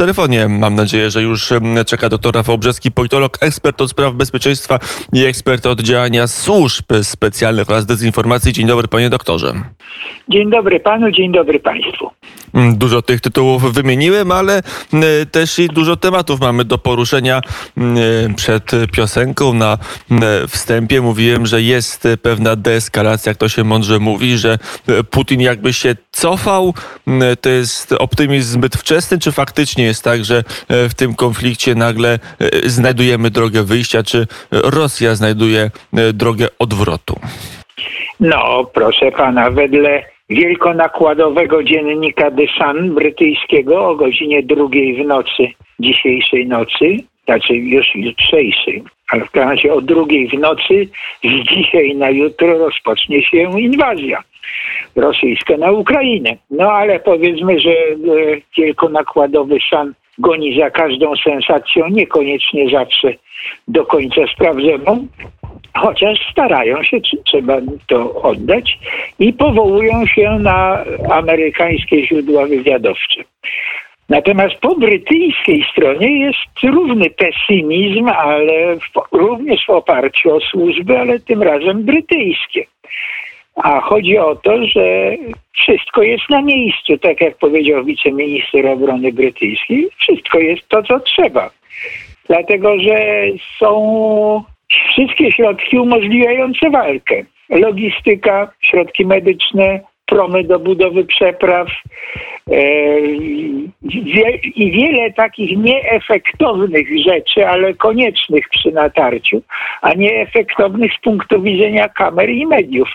telefonie. Mam nadzieję, że już czeka doktor Rafał Brzeski, politolog, ekspert od spraw bezpieczeństwa i ekspert od działania służb specjalnych oraz dezinformacji. Dzień dobry, panie doktorze. Dzień dobry panu, dzień dobry państwu. Mm, dużo tych tytułów wymieniłem, ale też i dużo tematów mamy do poruszenia. Przed piosenką na wstępie mówiłem, że jest pewna deeskalacja, jak to się mądrze mówi, że Putin jakby się cofał. To jest optymizm zbyt wczesny, czy faktycznie jest tak, że w tym konflikcie nagle znajdujemy drogę wyjścia, czy Rosja znajduje drogę odwrotu? No, proszę pana, wedle wielkonakładowego dziennika The Sun brytyjskiego o godzinie drugiej w nocy, dzisiejszej nocy, znaczy już jutrzejszej, ale w każdym razie o drugiej w nocy z dzisiaj na jutro rozpocznie się inwazja rosyjska na Ukrainę. No ale powiedzmy, że e, wielkonakładowy Sun goni za każdą sensacją, niekoniecznie zawsze do końca sprawdzoną, chociaż starają się, trzeba to oddać, i powołują się na amerykańskie źródła wywiadowcze. Natomiast po brytyjskiej stronie jest równy pesymizm, ale w, również w oparciu o służby, ale tym razem brytyjskie. A chodzi o to, że wszystko jest na miejscu, tak jak powiedział wiceminister obrony brytyjski, wszystko jest to, co trzeba. Dlatego, że są wszystkie środki umożliwiające walkę. Logistyka, środki medyczne, promy do budowy przepraw e, i wiele takich nieefektownych rzeczy, ale koniecznych przy natarciu, a nieefektownych z punktu widzenia kamer i mediów,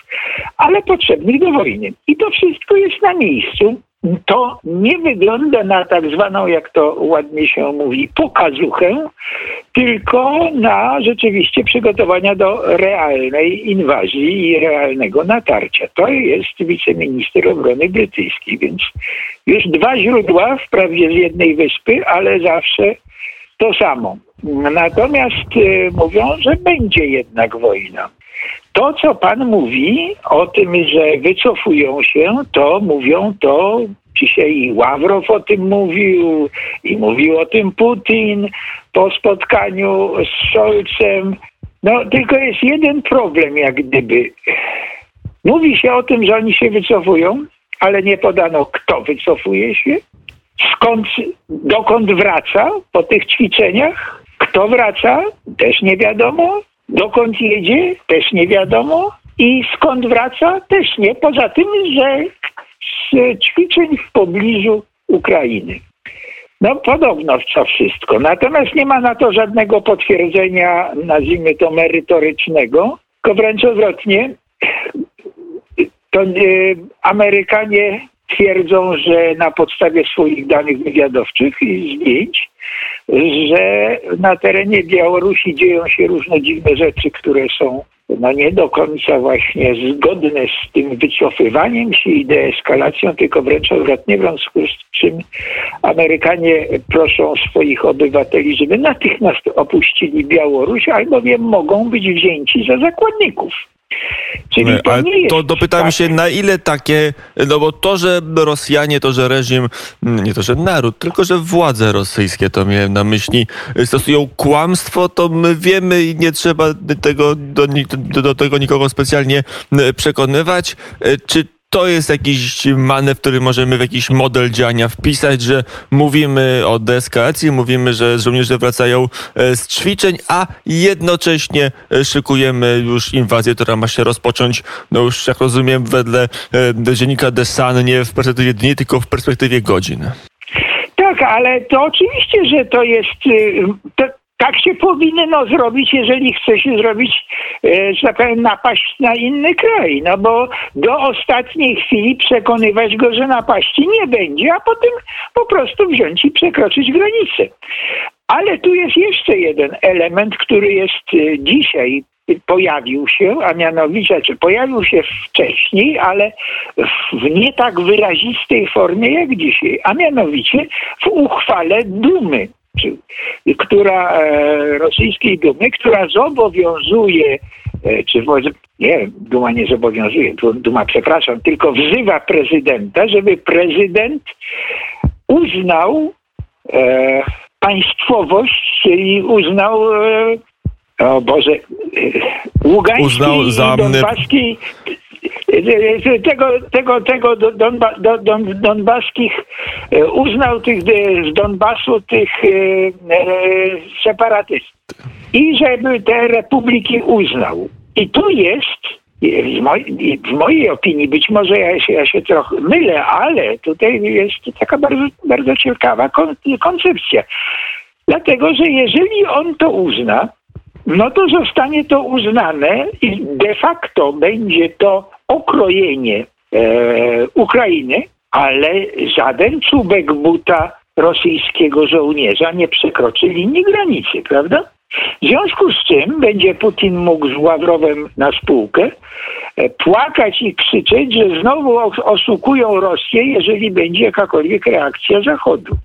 ale potrzebnych do wojny. I to wszystko jest na miejscu to nie wygląda na tak zwaną, jak to ładnie się mówi, pokazuchę, tylko na rzeczywiście przygotowania do realnej inwazji i realnego natarcia. To jest wiceminister obrony brytyjski, więc już dwa źródła, wprawdzie z jednej wyspy, ale zawsze to samo. Natomiast y, mówią, że będzie jednak wojna. To, co pan mówi o tym, że wycofują się, to mówią to dzisiaj i Ławrow o tym mówił, i mówił o tym Putin po spotkaniu z Scholzem. No, tylko jest jeden problem, jak gdyby. Mówi się o tym, że oni się wycofują, ale nie podano, kto wycofuje się, skąd, dokąd wraca po tych ćwiczeniach, kto wraca, też nie wiadomo, dokąd jedzie, też nie wiadomo i skąd wraca, też nie. Poza tym, że z ćwiczeń w pobliżu Ukrainy. No podobno co wszystko. Natomiast nie ma na to żadnego potwierdzenia, nazwijmy to merytorycznego, tylko wręcz odwrotnie. To y, Amerykanie twierdzą, że na podstawie swoich danych wywiadowczych i zdjęć, że na terenie Białorusi dzieją się różne dziwne rzeczy, które są no nie do końca właśnie zgodne z tym wycofywaniem się i deeskalacją, tylko wręcz odwrotnie, w związku z czym Amerykanie proszą swoich obywateli, żeby natychmiast opuścili Białoruś, albowiem mogą być wzięci za zakładników. Czyli to Ale to dopytam tak. się, na ile takie, no bo to, że Rosjanie, to, że reżim, nie to, że naród, tylko, że władze rosyjskie, to miałem na myśli, stosują kłamstwo, to my wiemy i nie trzeba tego, do, do tego nikogo specjalnie przekonywać. Czy to jest jakiś manewr, który możemy w jakiś model działania wpisać, że mówimy o deeskalacji, mówimy, że żołnierze wracają e, z ćwiczeń, a jednocześnie e, szykujemy już inwazję, która ma się rozpocząć, no już jak rozumiem, wedle e, dziennika The Sun, nie w perspektywie dni, tylko w perspektywie godzin. Tak, ale to oczywiście, że to jest. To, tak się powinno zrobić, jeżeli chce się zrobić, e, że tak powiem, napaść na inny kraj. No bo do ostatniej chwili przekonywać go, że napaści nie będzie, a potem po prostu wziąć i przekroczyć granicę. Ale tu jest jeszcze jeden element, który jest e, dzisiaj pojawił się, a mianowicie, czy pojawił się wcześniej, ale w nie tak wyrazistej formie jak dzisiaj, a mianowicie w uchwale Dumy która e, rosyjskiej Dumy, która zobowiązuje, e, czy nie, Duma nie zobowiązuje, Duma, przepraszam, tylko wzywa prezydenta, żeby prezydent uznał e, państwowość, czyli uznał e, o Boże, e, Ługański uznał za... i Donbaski tego, tego, tego Donba, Don, Donbaskich uznał tych z Donbasu tych separatystów i żeby te republiki uznał. I tu jest w, w mojej opinii, być może ja się, ja się trochę mylę, ale tutaj jest taka bardzo, bardzo ciekawa koncepcja. Dlatego, że jeżeli on to uzna, no to zostanie to uznane i de facto będzie to okrojenie e, Ukrainy, ale żaden czubek buta rosyjskiego żołnierza nie przekroczy linii granicy, prawda? W związku z czym będzie Putin mógł z Ławrowem na spółkę e, płakać i krzyczeć, że znowu oszukują Rosję, jeżeli będzie jakakolwiek reakcja Zachodu.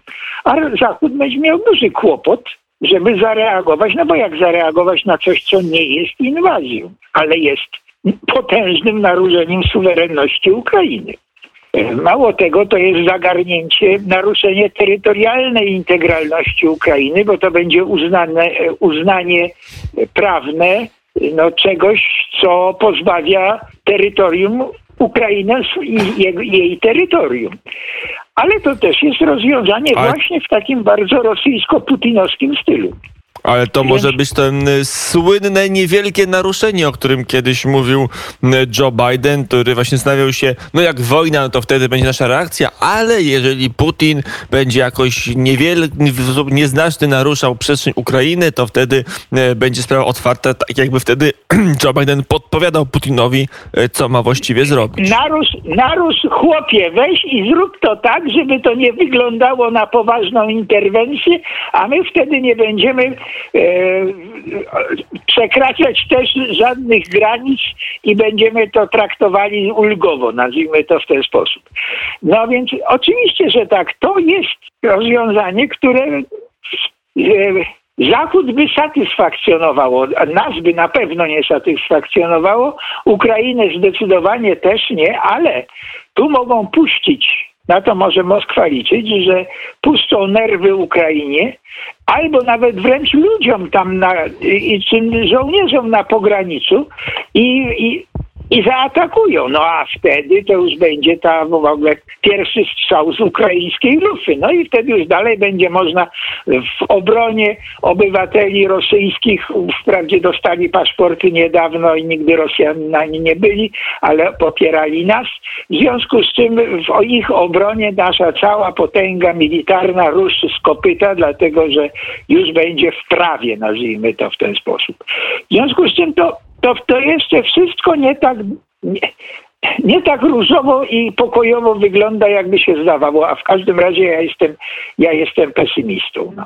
A Zachód będzie miał duży kłopot, żeby zareagować, no bo jak zareagować na coś, co nie jest inwazją, ale jest potężnym naruszeniem suwerenności Ukrainy. Mało tego, to jest zagarnięcie, naruszenie terytorialnej integralności Ukrainy, bo to będzie uznane, uznanie prawne no, czegoś, co pozbawia terytorium Ukrainy i jej terytorium. Ale to też jest rozwiązanie Ale... właśnie w takim bardzo rosyjsko-putinowskim stylu. Ale to może być ten y, słynne, niewielkie naruszenie, o którym kiedyś mówił y, Joe Biden, który właśnie zastanawiał się, no jak wojna, no to wtedy będzie nasza reakcja, ale jeżeli Putin będzie jakoś niewielki, nieznaczny naruszał przestrzeń Ukrainy, to wtedy y, będzie sprawa otwarta, tak jakby wtedy Joe Biden podpowiadał Putinowi, co ma właściwie zrobić. Narusz, narusz chłopie, weź i zrób to tak, żeby to nie wyglądało na poważną interwencję, a my wtedy nie będziemy przekraczać też żadnych granic i będziemy to traktowali ulgowo, nazwijmy to w ten sposób. No więc oczywiście, że tak, to jest rozwiązanie, które e, Zachód by satysfakcjonowało, nas by na pewno nie satysfakcjonowało, Ukrainę zdecydowanie też nie, ale tu mogą puścić na to może Moskwa liczyć, że puszczą nerwy Ukrainie, albo nawet wręcz ludziom tam, na, i, czy żołnierzom na pograniczu i, i i zaatakują. No a wtedy to już będzie ta w ogóle pierwszy strzał z ukraińskiej lufy. No i wtedy już dalej będzie można w obronie obywateli rosyjskich, wprawdzie dostali paszporty niedawno i nigdy Rosjanami nie byli, ale popierali nas. W związku z czym w ich obronie nasza cała potęga militarna ruszy z kopyta, dlatego że już będzie w prawie, nazwijmy to w ten sposób. W związku z czym to to, to jeszcze wszystko nie tak, nie, nie tak różowo i pokojowo wygląda, jakby się zdawało, a w każdym razie ja jestem, ja jestem pesymistą. No.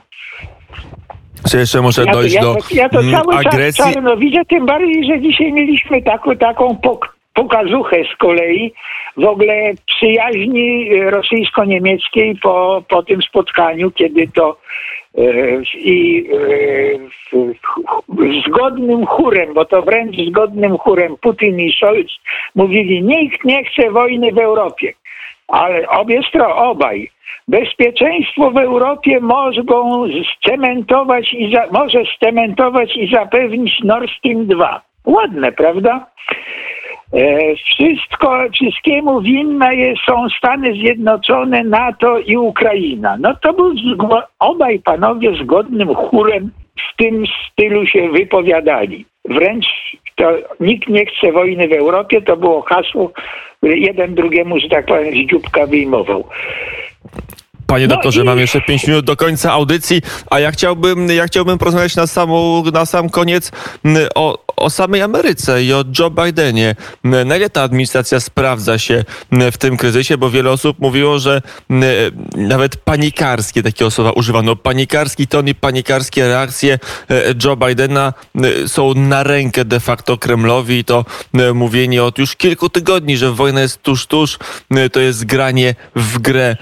Czy jeszcze muszę ja dojść to, do ja to, ja to cały agresji? czas czarno widzę, tym bardziej, że dzisiaj mieliśmy taką, taką pok pokazuchę z kolei w ogóle przyjaźni rosyjsko-niemieckiej po, po tym spotkaniu, kiedy to E, i zgodnym chórem, bo to wręcz zgodnym chórem Putin i Scholz mówili, nikt nie chce wojny w Europie. Ale obie strony, obaj. Bezpieczeństwo w Europie mogą scementować i za, może scementować i zapewnić Nord Stream 2. Ładne, prawda? E, wszystko, wszystkiemu winne są Stany Zjednoczone, NATO i Ukraina. No to był obaj panowie zgodnym chórem w tym stylu się wypowiadali. Wręcz to nikt nie chce wojny w Europie, to było hasło, jeden drugiemu, że tak powiem, z dzióbka wyjmował. Panie no doktorze, i... mam jeszcze 5 minut do końca audycji, a ja chciałbym, ja chciałbym porozmawiać na, samą, na sam koniec o, o samej Ameryce i o Joe Bidenie. Na ile ta administracja sprawdza się w tym kryzysie, bo wiele osób mówiło, że nawet panikarskie takie słowa używano. Panikarski ton i panikarskie reakcje e, Joe Bidena są na rękę de facto Kremlowi i to mówienie od już kilku tygodni, że wojna jest tuż, tuż, to jest granie w grę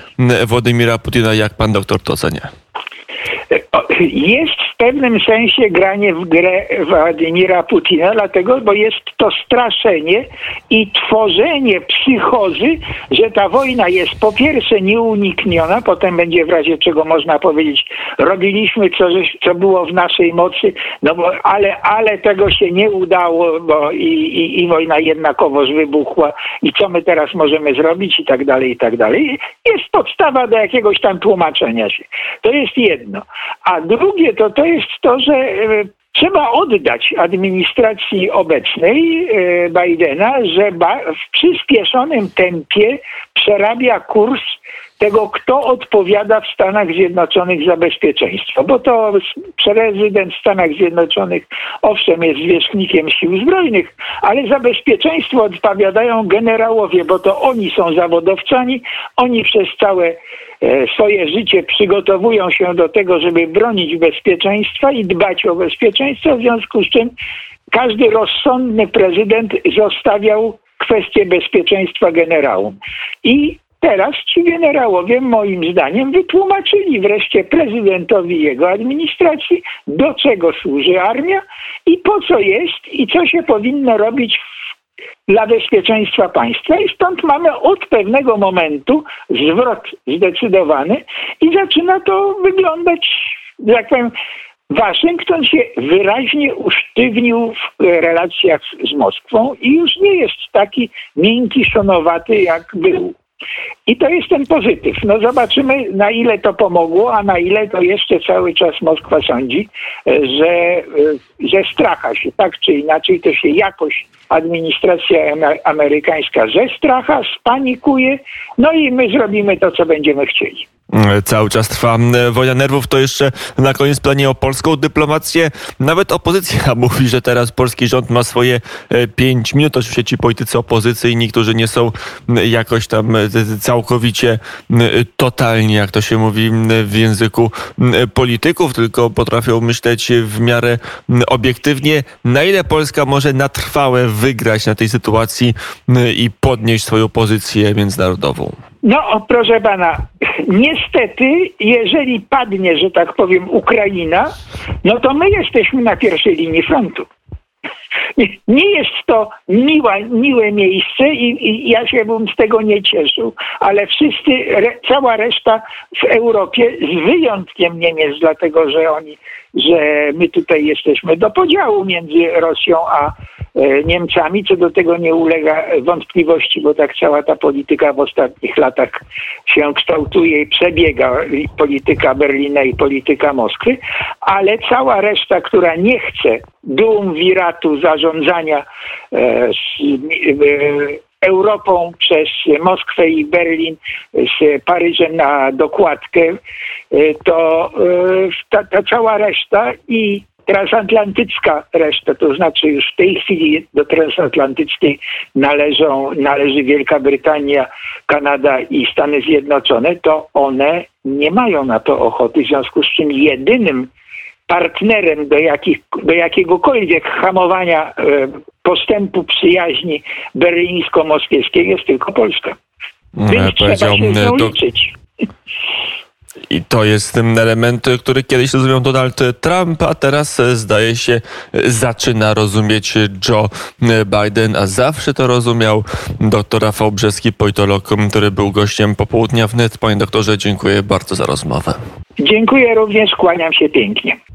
Władimira Putina. Jak pan doktor to ocenia? Jest w pewnym sensie granie w grę Władimira Putina, dlatego, bo jest to straszenie i tworzenie psychozy, że ta wojna jest po pierwsze nieunikniona, potem będzie w razie czego można powiedzieć, robiliśmy co, co było w naszej mocy, no bo, ale, ale tego się nie udało, bo i, i, i wojna jednakowoż wybuchła i co my teraz możemy zrobić i tak dalej, i tak dalej. Jest podstawa do jakiegoś tam tłumaczenia się. To jest jedno. A drugie to, to jest to, że e, Trzeba oddać administracji obecnej e, Bidena, że w przyspieszonym tempie przerabia kurs tego, kto odpowiada w Stanach Zjednoczonych za bezpieczeństwo. Bo to prezydent Stanach Zjednoczonych owszem jest zwierzchnikiem sił zbrojnych, ale za bezpieczeństwo odpowiadają generałowie, bo to oni są zawodowcami, oni przez całe e, swoje życie przygotowują się do tego, żeby bronić bezpieczeństwa i dbać o bezpieczeństwo, w związku z czym każdy rozsądny prezydent zostawiał kwestię bezpieczeństwa generałom. I Teraz ci generałowie, moim zdaniem, wytłumaczyli wreszcie prezydentowi jego administracji, do czego służy armia i po co jest i co się powinno robić dla bezpieczeństwa państwa. I stąd mamy od pewnego momentu zwrot zdecydowany i zaczyna to wyglądać, jak powiem, Waszyngton się wyraźnie usztywnił w relacjach z Moskwą i już nie jest taki miękki, szonowaty, jak był i to jest ten pozytyw. No zobaczymy, na ile to pomogło, a na ile to jeszcze cały czas Moskwa sądzi, e, że, e, że stracha się, tak czy inaczej, to się jakoś administracja amerykańska ze stracha spanikuje, no i my zrobimy to, co będziemy chcieli. Cały czas trwa wojna nerwów. To jeszcze na koniec planie o polską dyplomację. Nawet opozycja mówi, że teraz polski rząd ma swoje e, pięć minut. Oczywiście ci politycy opozycyjni, którzy nie są jakoś tam e, całkowicie totalni, jak to się mówi w języku polityków, tylko potrafią myśleć w miarę obiektywnie, na ile Polska może na trwałe wygrać na tej sytuacji i podnieść swoją pozycję międzynarodową. No, proszę pana, niestety, jeżeli padnie, że tak powiem, Ukraina, no to my jesteśmy na pierwszej linii frontu. Nie jest to miła, miłe miejsce i, i, ja się bym z tego nie cieszył, ale wszyscy, re, cała reszta w Europie, z wyjątkiem Niemiec, dlatego że oni, że my tutaj jesteśmy do podziału między Rosją a E, Niemcami. Co do tego nie ulega wątpliwości, bo tak cała ta polityka w ostatnich latach się kształtuje i przebiega polityka Berlina i polityka Moskwy, ale cała reszta, która nie chce duumviratu zarządzania e, Europą przez Moskwę i Berlin z Paryżem na dokładkę, e, to ta, ta cała reszta i transatlantycka reszta, to znaczy już w tej chwili do transatlantyckiej należą, należy Wielka Brytania, Kanada i Stany Zjednoczone, to one nie mają na to ochoty, w związku z czym jedynym partnerem do, jakich, do jakiegokolwiek hamowania e, postępu przyjaźni berlińsko-moskiewskiej jest tylko Polska. Więc trzeba się z nią liczyć. I to jest ten element, który kiedyś rozumiał Donald Trump, a teraz e, zdaje się e, zaczyna rozumieć Joe Biden, a zawsze to rozumiał dr Rafał Brzeski, politolog, który był gościem popołudnia wnet. Panie doktorze, dziękuję bardzo za rozmowę. Dziękuję również, kłaniam się pięknie.